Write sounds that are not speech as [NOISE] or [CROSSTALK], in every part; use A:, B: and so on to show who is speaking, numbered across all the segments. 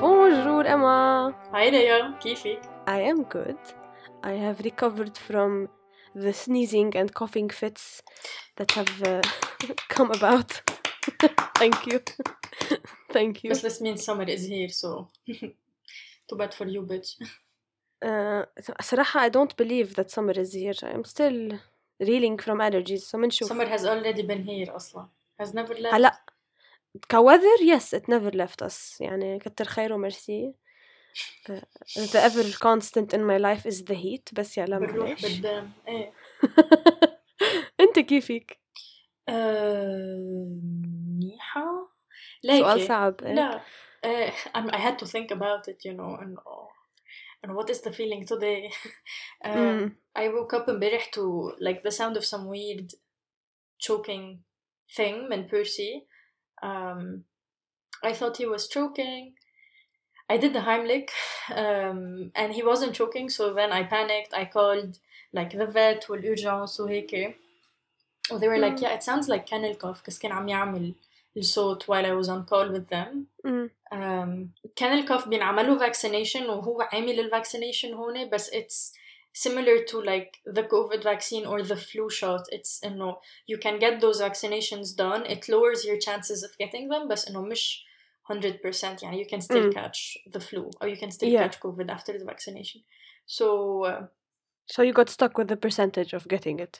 A: Bonjour, Emma.
B: هاي ليا كيفك؟
A: I am good. I have recovered from the sneezing and coughing fits that have uh, [LAUGHS] come about. [LAUGHS] Thank you. [LAUGHS] Thank you.
B: بس this means summer is here so too bad for you bitch
A: Uh, صراحة I don't believe that summer is here. I'm still reeling from allergies. So منشوف.
B: summer has already been here أصلا has never left
A: هلا كweather yes it never left us يعني كتر خيره ميرسي. Uh, the ever constant in my life is the heat بس يلا
B: بالروح
A: معلش.
B: بالدم إيه
A: انت كيفك؟
B: آه، منيحة
A: سؤال
B: ليكي
A: صعب إيه؟
B: لا آه، I'm- I had to think about it you know and and what is the feeling today [LAUGHS] um,
A: مم.
B: I woke up امبارح to like the sound of some weird choking thing من Percy. Um, I thought he was choking. I did the Heimlich, [LAUGHS] um, and he wasn't choking. So then I panicked. I called like the vet والurgence وهيك. Oh, they were like,
A: Mm.
B: yeah, it sounds like kennel cough because كان عم يعمل الصوت while I was on call with them.
A: مم.
B: um, كان الكوف بينعملوا vaccination وهو عامل الفاكسينيشن هون بس it's similar to like the COVID vaccine or the flu shot it's إنه you can get those vaccinations done it lowers your chances of getting them بس إنه مش 100% يعني you can still
A: Mm.
B: catch the flu or you can still
A: Yeah.
B: catch COVID after the vaccination so uh,
A: So you got stuck with the percentage of getting it.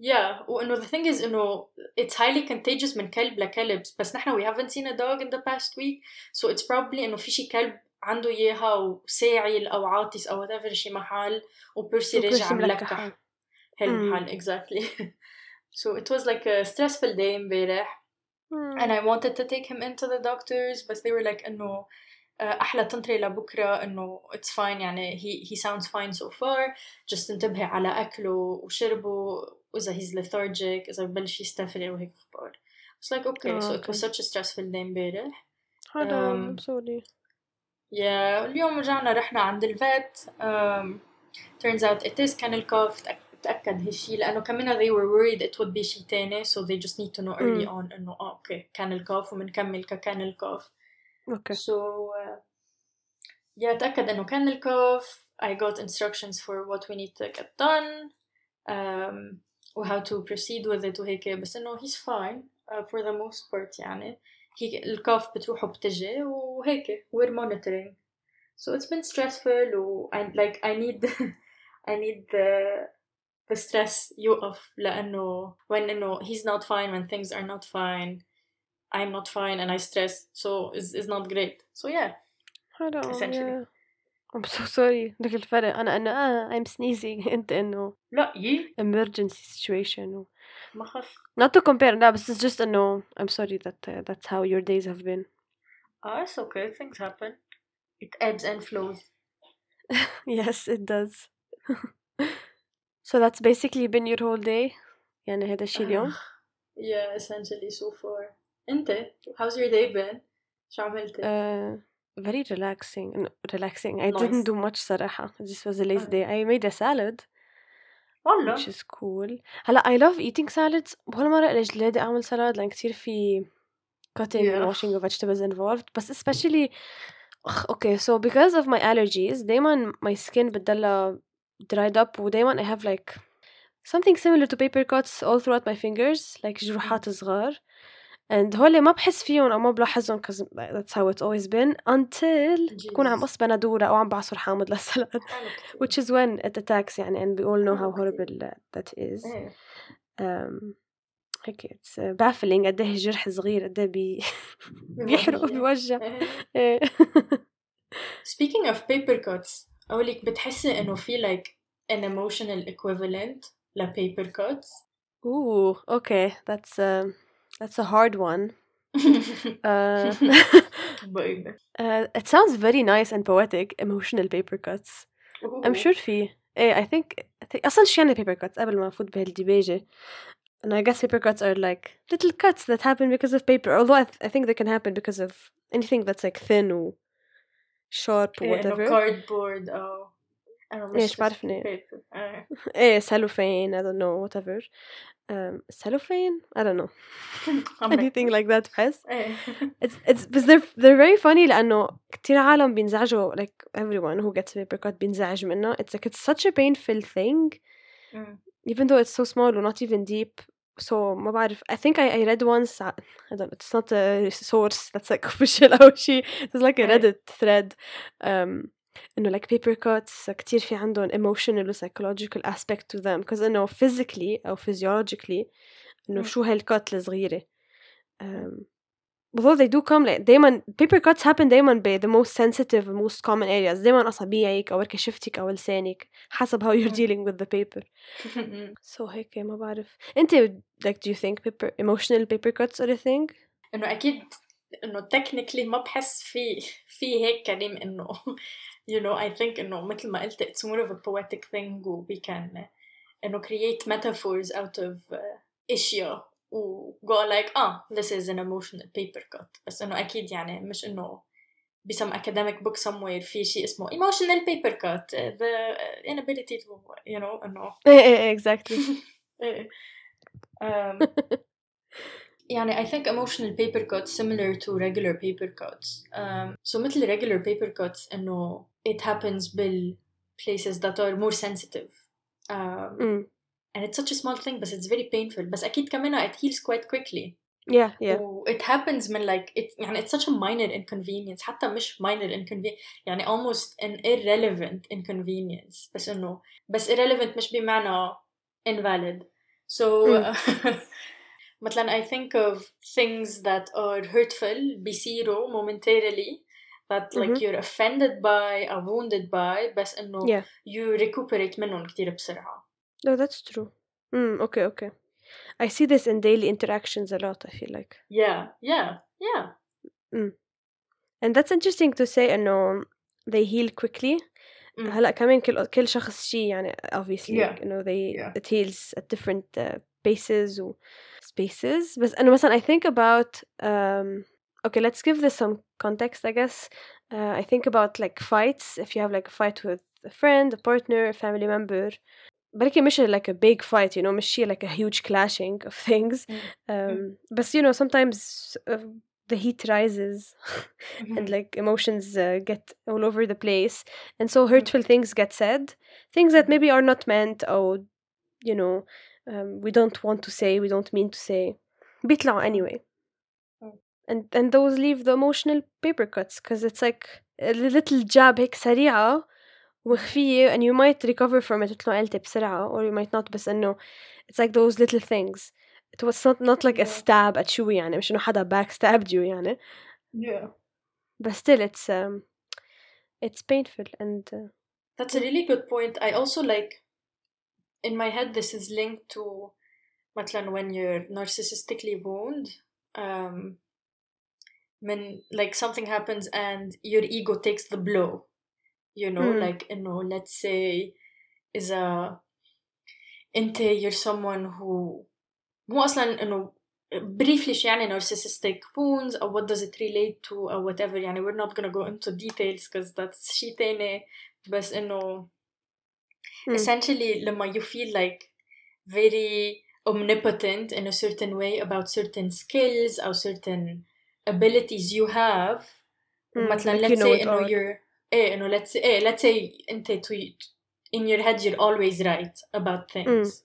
B: yeah وإنه the thing is إنه it's highly contagious من كلب لكلب بس نحن we haven't seen a dog in the past week so it's probably إنه في شي كلب عنده إياها وساعل أو عاطس أو whatever شي محل وبيرسي رجع
A: وبيرسي
B: ملكح
A: ملكح.
B: هالمحل exactly [LAUGHS] so it was like a stressful day امبارح and I wanted to take him into the doctors but they were like إنه آه، أحلى تنطري لبكرة إنه it's fine يعني he, he sounds fine so far just انتبهي على أكله وشربه وإذا he's lethargic إذا ببلش يستفرغ وهيك أخبار It's like okay so it was such a stressful day امبارح
A: حرام
B: Um,
A: sorry.
B: yeah اليوم رجعنا رحنا عند الفت um, turns out it is kennel cough تأك- تأكد هالشي لأنه كمان they were worried it would be شي تاني so they just need to know early
A: Mm.
B: on إنه آه okay kennel cough ومنكمل ككennel cough
A: Okay.
B: So uh, yeah, تأكد إنه كان الكوف. I got instructions for what we need to get done um, و how to proceed with it وهيك بس إنه he's fine uh, for the most part يعني هي الكوف بتروح وبتجي وهيك we're monitoring so it's been stressful و I, like I need [LAUGHS] I need the the stress يوقف لأنه when إنه he's not fine when things are not fine I'm not fine and I stress so is is not great so yeah
A: حرام
B: Essentially.
A: yeah. I'm so sorry لك الفرق أنا إنه آه I'm sneezing [LAUGHS] أنت إنه
B: لا يي
A: emergency situation و...
B: ما خف
A: not to compare لا بس it's just إنه I'm sorry that uh, that's how your days have been
B: ah it's okay things happen it ebbs and flows [LAUGHS]
A: yes it does [LAUGHS] so that's basically been your whole day يعني هذا الشي اليوم
B: yeah essentially so far انت how's your day been شو عملتي
A: uh, very relaxing no, relaxing I
B: Nice.
A: didn't do much صراحة this was a lazy
B: Uh.
A: day I made a salad
B: والله
A: which is cool هلا I love eating salads ولا مرة إلي جلادي أعمل سلاد لأن كتير في cutting and
B: Yeah.
A: washing of vegetables involved بس especially أخ, okay so because of my allergies دايما my skin بتضلها dried up ودايما I have like something similar to paper cuts all throughout my fingers like جروحات صغار And هول ما بحس فيهم أو ما بلاحظهم cause that's how it's always been until بكون عم. قص بندورة أو عم بعصر حامض للسلاد which is when it attacks يعني and we all know how horrible that is
B: إيه
A: um, هيك it's uh, baffling قد إيه جرح صغير قد إيه بي... بيحرق وبيوجع
B: إيه.
A: إيه.
B: speaking of paper cuts أقولك بتحسي إنه في like an emotional equivalent ل paper cuts
A: Ooh, okay that's uh, that's a hard one [LAUGHS] uh, [LAUGHS]
B: baby
A: uh, it sounds very nice and poetic emotional paper cuts I'm sure في ايه I think, I think اصلا شو يعني paper cuts قبل ما افوت بهالديباجة and I guess paper cuts are like little cuts that happen because of paper although I, th- I think they can happen because of anything that's like thin or sharp or
B: إيه، إنه
A: whatever
B: cardboard أو أنا
A: إيش
B: مش
A: بعرفني.
B: paper. [LAUGHS] إيه.
A: ايه cellophane I don't know whatever um, cellophane I don't know [LAUGHS] [LAUGHS]
B: عم
A: anything like that بحس
B: إيه.
A: it's it's بس they're they're very funny لأنه كتير عالم بينزعجوا like everyone who gets paper cut بينزعج منها it's like it's such a painful thing
B: أمم.
A: even though it's so small or not even deep so ما بعرف I think I, I read once I don't know it's not a source that's like official أو شيء it was like a
B: إيه.
A: Reddit thread um, إنه like paper cuts كتير في عندهم emotional و psychological aspect to them because إنه physically أو physiologically إنه
B: مم.
A: شو هالكات الصغيرة um, although they do come like دايما paper cuts happen دايما ب the most sensitive most common areas دايما أصابيعك أو كشفتك أو لسانك حسب how you're
B: مم.
A: dealing with the paper [LAUGHS]
B: أمم.
A: so هيك ما بعرف انت like do you think paper emotional paper cuts are a thing
B: انه اكيد انه technically ما بحس في في هيك كلام انه you know I think انه مثل ما قلت it's more of a poetic thing و we can انه create metaphors out of uh, اشياء و go like ah this is an emotional paper cut بس انه اكيد يعني مش انه ب some academic book somewhere في شيء اسمه emotional paper cut uh, the inability to you know انه [LAUGHS]
A: ايه ايه exactly [LAUGHS]
B: إيه. um, يعني I think emotional paper cuts similar to regular paper cuts. Um, so مثل regular paper cuts إنه it happens بال places that are more sensitive. Um,
A: mm.
B: and it's such a small thing but it's very painful بس أكيد كمان it heals quite quickly.
A: yeah yeah
B: و it happens من like it يعني it's such a minor inconvenience حتى مش minor inconvenience يعني almost an irrelevant inconvenience بس إنه بس irrelevant مش بمعنى invalid. So
A: Mm.
B: مثلا [LAUGHS] I think of things that are hurtful بيصيروا momentarily that like
A: Mhm.
B: you're offended by or wounded by بس إنه
A: yeah
B: you recuperate منهم كتير بسرعة.
A: no that's true mm, okay okay I see this in daily interactions a lot I feel like
B: Yeah, yeah, yeah.
A: and that's interesting to say إنه they heal quickly
B: Mm.
A: هلا كمان كل كل شخص شيء يعني obviously
B: Yeah.
A: you know they
B: Yeah.
A: it heals at different uh, paces و spaces بس أنا مثلا I think about um, okay let's give this some context I guess uh, I think about like fights if you have like a fight with a friend a partner a family member بركي مش like a big fight you know مش شيء like a huge clashing of [LAUGHS] things
B: Mm.
A: um, بس you know sometimes uh, the heat rises [LAUGHS] and
B: Mhm.
A: like emotions uh, get all over the place and so hurtful things get said things that
B: Mhm.
A: maybe are not meant or you know um, we don't want to say we don't mean to say بيطلعوا anyway
B: Mm.
A: and and those leave the emotional paper cuts because it's like a little jab هيك سريعة وخفية and you might recover from it مثل ما قلتي بسرعة or you might not بس إنه it's like those little things it was not not like a
B: Yeah.
A: stab at you يعني مش إنه حدا backstabbed you يعني
B: Yeah.
A: but still it's um it's painful and uh,
B: That's a really good point. I also like in my head this is linked to مثلا when you're narcissistically wound um when like something happens and your ego takes the blow you know
A: Mm.
B: like you know let's say is a انت you're someone who مو اصلا انه briefly شو يعني narcissistic wounds or what does it relate to or whatever يعني we're not gonna go into details because that's شي تاني بس انه
A: Mm.
B: essentially لما you feel like very omnipotent in a certain way about certain skills or certain abilities you have
A: Mm,
B: مثلا
A: like you
B: let's
A: know
B: say
A: it
B: انه
A: all.
B: you're ايه انه let's say ايه let's say انت to, in your head you're always right about things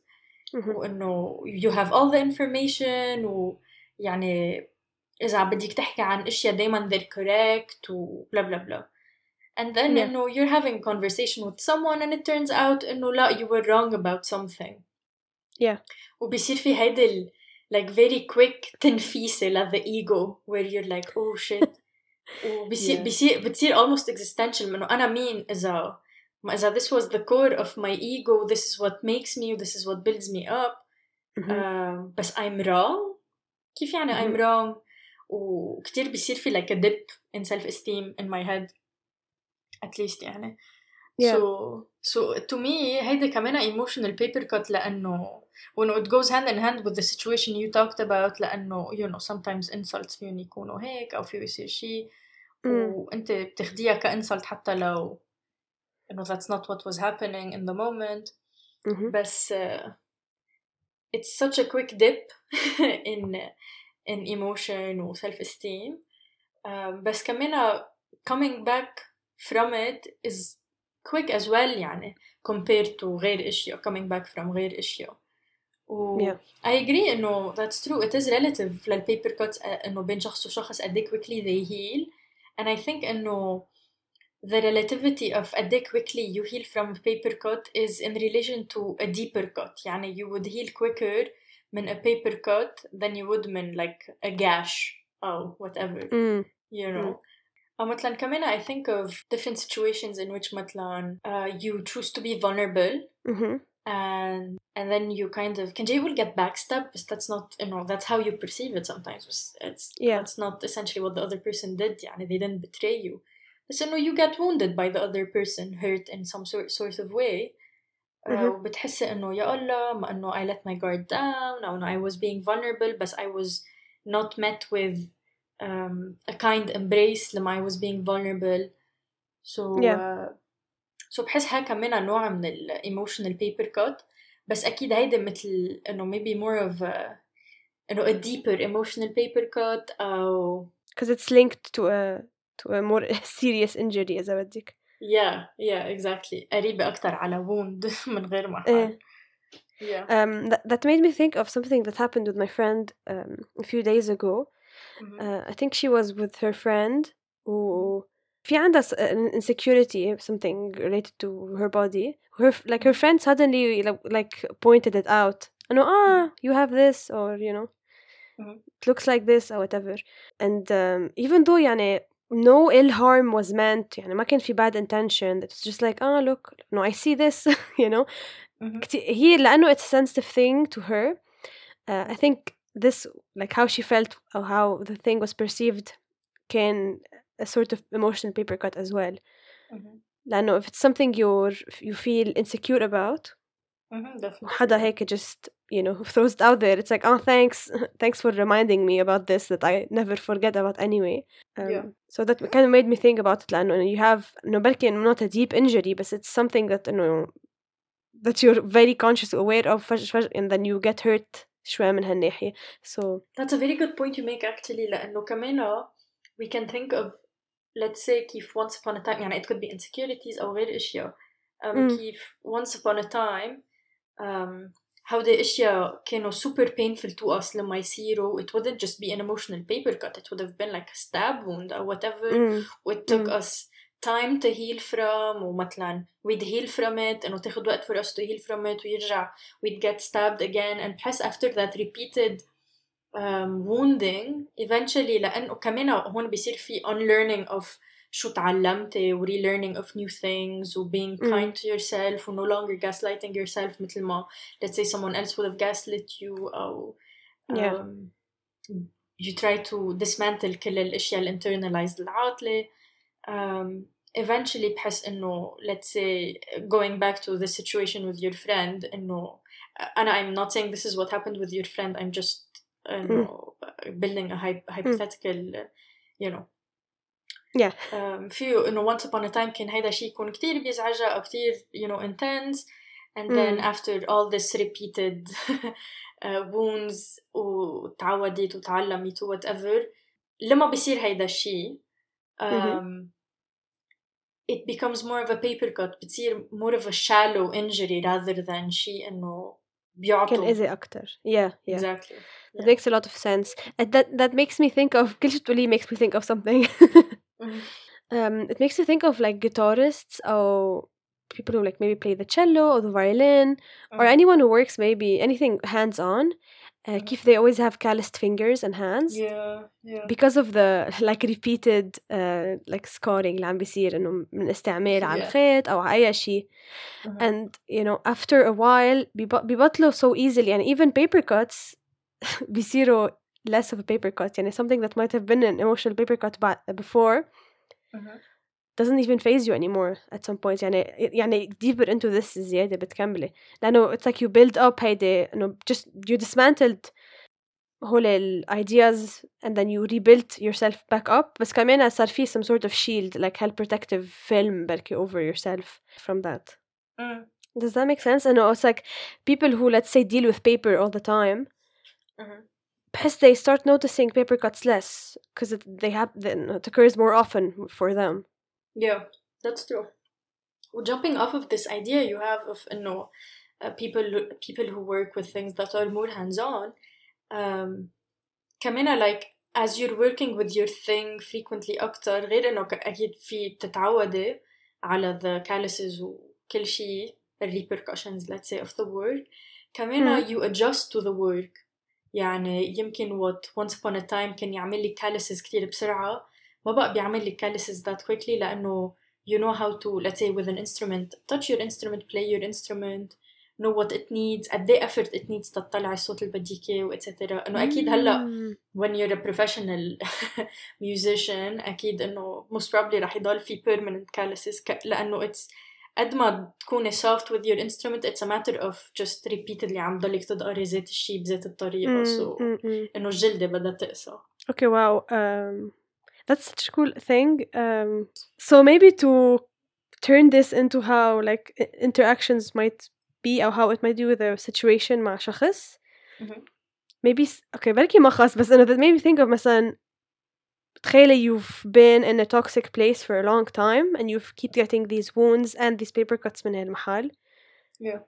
A: Mhm.
B: وانه you have all the information ويعني اذا بدك تحكي عن اشياء دايما they're correct و blah blah blah and then
A: Yeah.
B: انه you're having a conversation with someone and it turns out انه لا you were wrong about something
A: Yeah.
B: وبيصير في هيدا ال like very quick تنفيسة ل the ego where you're like oh shit [LAUGHS] وبيصير
A: Yeah.
B: بيصير بتصير almost existential منه أنا مين إذا ما إذا this was the core of my ego this is what makes me this is what builds me up
A: Mhm.
B: um, بس I'm wrong كيف يعني I'm
A: مهم.
B: wrong وكتير بيصير في like a dip in self esteem in my head at least يعني
A: Yeah.
B: so so to me هيدا كمان emotional paper cut لأنه وإنه it goes hand in hand with the situation you talked about لأنه you know sometimes insults فيهم يكونوا هيك أو في يصير شيء
A: Mm.
B: وأنت بتاخديها كإنسلت حتى لو إنه that's not what was happening in the moment
A: Mhm.
B: بس uh, it's such a quick dip [LAUGHS] in in emotion و self esteem um, بس كمان coming back from it is quick as well يعني compared to غير اشياء coming back from غير اشياء و
A: Yeah.
B: I agree انه that's true it is relative للبيبر كوتس انه بين شخص وشخص قد ايه quickly they heal and I think انه the relativity of قد ايه quickly you heal from a paper cut is in relation to a deeper cut يعني you would heal quicker من a paper cut than you would من like a gash or whatever
A: Mm.
B: you know أو مثلا كمان I think of different situations in which مثلا uh, you choose to be vulnerable
A: Mhm.
B: and and then you kind of can you will get backstabbed but that's not you know that's how you perceive it sometimes بس it's
A: Yeah.
B: that's not essentially what the other person did يعني they didn't betray you بس انه you get wounded by the other person hurt in some sort, sort of way uh,
A: Mhm.
B: وبتحسي انه يا الله ما انه I let my guard down او انه I was being vulnerable بس I was not met with um, a kind embrace لما I was being vulnerable so
A: Yeah.
B: uh, so بحس ها كمان نوع من ال emotional paper cut بس أكيد هيدا مثل إنه maybe more of a إنه a deeper emotional paper cut أو
A: Because it's linked to a to a more serious injury إذا بدك.
B: yeah yeah exactly قريبة أكتر على wound من غير محل
A: إيه.
B: yeah
A: Um, that, that made me think of something that happened with my friend um, a few days ago.
B: Mhm.
A: Uh, I think she was with her friend who في عندها s- an insecurity something related to her body her f- like her friend suddenly like, like pointed it out no ah you have this or you know
B: Mhm.
A: it looks like this or whatever and um, even though يعني no ill harm was meant يعني ما كان في bad intention it was just like ah look no I see this [LAUGHS] you know
B: Mhm.
A: كتير هي لأنه it's a sensitive thing to her uh, I think this like how she felt or how the thing was perceived can a sort of emotional paper cut as well
B: Mhm.
A: لأنه if it's something you're you feel insecure about
B: Mhm. definitely
A: وحدا هيك just you know throws [LAUGHS] it out there it's like oh thanks [LAUGHS] thanks for reminding me about this that I never forget about anyway um,
B: Yeah.
A: so that kind of made me think about it لأنه you have إنه بلكي إنه not a deep injury but it's something that إنه that you're very conscious aware of فج فج and then you get hurt شوي من هالناحية so
B: That's a very good point you make actually لأنه كمان we can think of let's say كيف once upon a time يعني it could be insecurities أو غير أشياء um,
A: Mm.
B: كيف once upon a time um, هودي أشياء كانوا super painful to us لما يصيروا it wouldn't just be an emotional paper cut it would have been like a stab wound or whatever
A: mm,
B: it took
A: Mm.
B: us time to heal from ومثلا we'd heal from it انه تاخد وقت for us to heal from it ويرجع we'd get stabbed again and بحس after that repeated um, wounding eventually لأنه كمان هون بيصير في unlearning of شو تعلمتي و relearning of new things و being
A: Mm.
B: kind to yourself و no longer gaslighting yourself مثل ما let's say someone else would have gaslit you أو
A: Yeah.
B: um, you try to dismantle كل الأشياء ال internalized العاطلة um, eventually بحس إنه let's say going back to the situation with your friend إنه أنا I'm not saying this is what happened with your friend I'm just إنه building a hy- hypothetical you know
A: yeah
B: um, فيه إنه once upon a time كان هيدا شيء يكون كتير بيزعجها أو كتير you know intense and then
A: Mm.
B: after all this repeated [LAUGHS] uh, wounds وتعودت وتعلمت و whatever لما بيصير هيدا الشيء um, it becomes more of a paper cut بتصير more of a shallow injury rather than شيء إنه
A: كان
B: بيعطوا
A: إذي أكتر yeah yeah
B: exactly
A: That
B: Yeah.
A: makes a lot of sense. And that that makes me think of كل شيء تقوليه makes me think of something. [LAUGHS]
B: Mhm.
A: um, it makes me think of like guitarists or people who like maybe play the cello or the violin or
B: Mhm.
A: anyone who works maybe anything hands on. Uh,
B: Mhm.
A: كيف they always have calloused fingers and hands
B: yeah yeah
A: because of the like repeated uh, like scarring اللي عم بيصير انه من استعمال على
B: Yeah.
A: الخيط او على اي شيء
B: Mhm.
A: and you know after a while بيب- بيبطلوا so easily يعني even paper cuts [LAUGHS] بيصيروا less of a paper cut يعني something that might have been an emotional paper cut ba- before
B: Mhm.
A: doesn't even phase you anymore at some point يعني يعني deeper into this زيادة بتكملي لأنه it's like you build up هيدي إنه just you dismantled هول ال ideas and then you rebuilt yourself back up بس كمان صار في some sort of shield like هل protective film بركي over yourself from that
B: Mm.
A: does that make sense إنه it's like people who let's say deal with paper all the time
B: Mhm.
A: بحس they start noticing paper cuts less because it, they have then it occurs more often for them
B: Yeah, that's true. Well, jumping off of this idea you have of no uh, people people who work with things that are more hands-on, um, كمان like as you're working with your thing frequently أكتر غير إنه ك- أكيد في تتعودي على the calluses وكل شيء the repercussions let's say of the work كمان
A: Mm.
B: you adjust to the work يعني يمكن what once upon a time كان يعمل لي calluses كتير بسرعة ما بقى بيعمل لي calluses that quickly لأنه you know how to let's say with an instrument touch your instrument play your instrument know what it needs قد إيه effort it needs تطلع الصوت اللي بدك اياه واتسترا انه أكيد هلا
A: Mm.
B: when you're a professional musician أكيد إنه most probably رح يضل في permanent calluses ك... لأنه it's قد ما تكوني soft with your instrument it's a matter of just repeatedly عم ضلك تدقري ذات الشي بذات الطريقة
A: Mm,
B: so
A: mm, mm.
B: إنه الجلدة بدها تقسى
A: Okay, wow. Um, that's such a cool thing. Um, so maybe to turn this into how like i- interactions might be or how it might do with a situation مع شخص.
B: Mhm.
A: Maybe s- okay, بركي ما خاص بس إنه that made me think of مثلا تخيلي you've been in a toxic place for a long time and you keep getting these wounds and these paper cuts من هالمحل.
B: Yeah.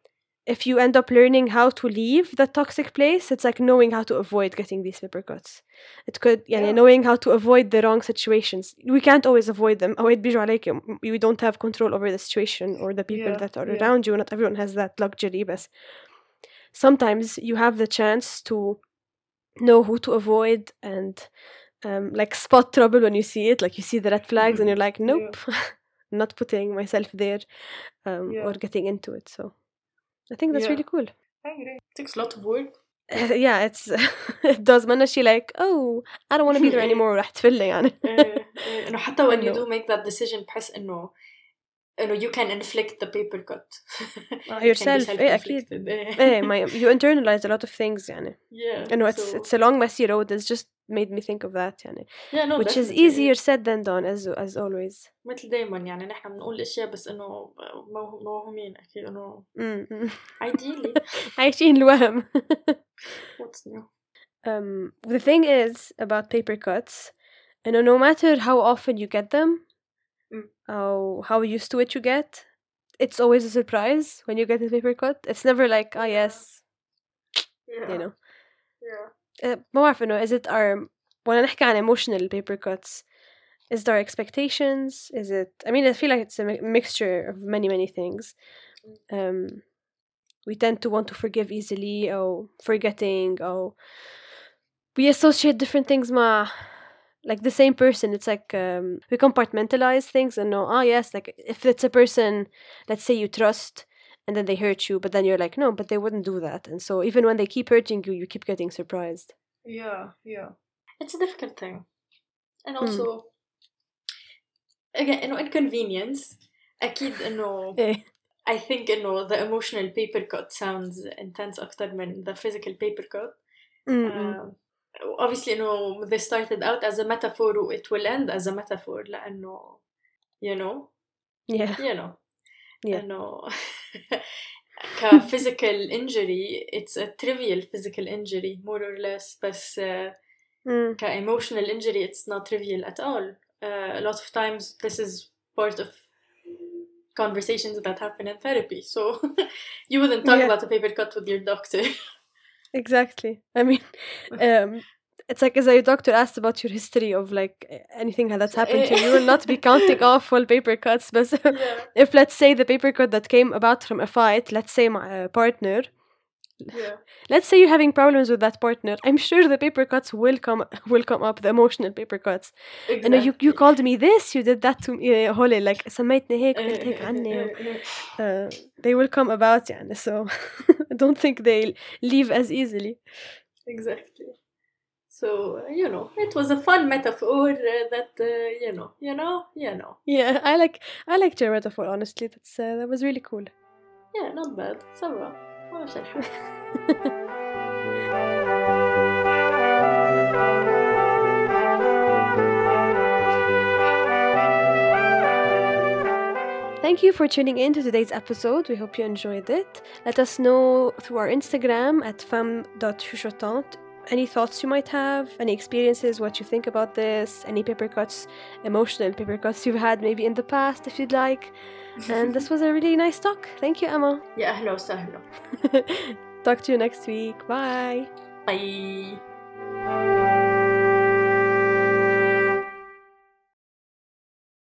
A: if you end up learning how to leave the toxic place, it's like knowing how to avoid getting these paper cuts. It could, yeah,
B: yeah.
A: knowing how to avoid the wrong situations. We can't always avoid them. Oh, we don't have control over the situation or the people
B: yeah.
A: that are
B: yeah.
A: around you. Not everyone has that luxury, but sometimes you have the chance to know who to avoid and um, like spot trouble when you see it. Like you see the red flags and mm-hmm. you're like, nope, [LAUGHS] not putting myself there um, or getting into it. So. I think that's
B: Yeah.
A: really cool.
B: I agree it takes a lot of work
A: yeah, it's [LAUGHS] it does. منها she like, oh, I don't want to be there [LAUGHS] anymore. راح تفلي يعني.
B: إيه، إيه، إنه حتى [LAUGHS] when you
A: إنه-
B: do make that decision بحس إنه إنه you can inflict the paper cut [LAUGHS]
A: آه،
B: It can be
A: yourself. إيه أكيد.
B: self-inflicted. إيه.
A: إيه my you internalize a lot of things يعني.
B: yeah
A: إنه it's
B: so-
A: it's a long messy road. It's just made me think of that يعني.
B: yeah no
A: Which is
B: definitely.
A: easier said than done as as always.
B: مثل دايما يعني نحن بنقول اشياء بس انه مو- موهومين اكيد انه
A: Mm, mm.
B: ideally [LAUGHS]
A: عايشين الوهم. [LAUGHS]
B: what's new
A: um, the thing is about paper cuts, you know, no matter how often you get them,
B: Mm.
A: or how used to it you get, it's always a surprise when you get a paper cut. It's never like, ah, yes,
B: yeah
A: you know.
B: yeah
A: Uh, ما بعرف إنه is it our when نحكي عن emotional paper cuts, is there expectations? Is it? I mean, I feel like it's a mi- mixture of many many things. Um, we tend to want to forgive easily, or forgetting, or we associate different things ma like the same person it's like um, we compartmentalize things and know ah yes like if it's a person let's say you trust and then they hurt you but then you're like no but they wouldn't do that and so even when they keep hurting you you keep getting surprised
B: yeah yeah it's a difficult thing and
A: Mm.
B: also again انه inconvenience اكيد انه [LAUGHS]
A: eh.
B: I think انه the emotional paper cut sounds intense اكتر من the physical paper cut
A: Mm-mm.
B: Um, obviously انه they started out as a metaphor و it will end as a metaphor لانه you know
A: yeah
B: you know
A: Yeah.
B: انه ك [LAUGHS] physical injury it's a trivial physical injury more or less بس uh,
A: mm.
B: ك emotional injury it's not trivial at all uh, a lot of times this is part of conversations that happen in therapy so [LAUGHS] you wouldn't talk
A: Yeah.
B: about a paper cut with your doctor [LAUGHS]
A: exactly. I mean [LAUGHS] um it's like as a doctor asked about your history of like anything that's happened to you you will not be counting [LAUGHS] off all paper cuts but
B: yeah. [LAUGHS]
A: if let's say the paper cut that came about from a fight let's say my uh, partner
B: yeah [LAUGHS]
A: let's say you're having problems with that partner i'm sure the paper cuts will come [LAUGHS] will come up the emotional paper cuts and you you
B: exactly.
A: called me this you did that to me uh, holy like سميتني هيك قلت هيك عني uh, they will come about يعني so I [LAUGHS] don't think they'll leave as easily
B: exactly so you know it was a fun metaphor uh, that uh, you know you know you know
A: yeah I like I liked your metaphor honestly that's uh, that was really cool
B: yeah not bad ça
A: Thank you for tuning in to today's episode. We hope you enjoyed it. Let us know through our Instagram at femme.chuchotant any thoughts you might have, any experiences, what you think about this, any paper cuts, emotional paper cuts you've had maybe in the past, if you'd like. and this [LAUGHS] was a really nice talk. Thank you, Emma.
B: Yeah, hello, sahlo. [LAUGHS]
A: talk to you next week. Bye.
B: Bye.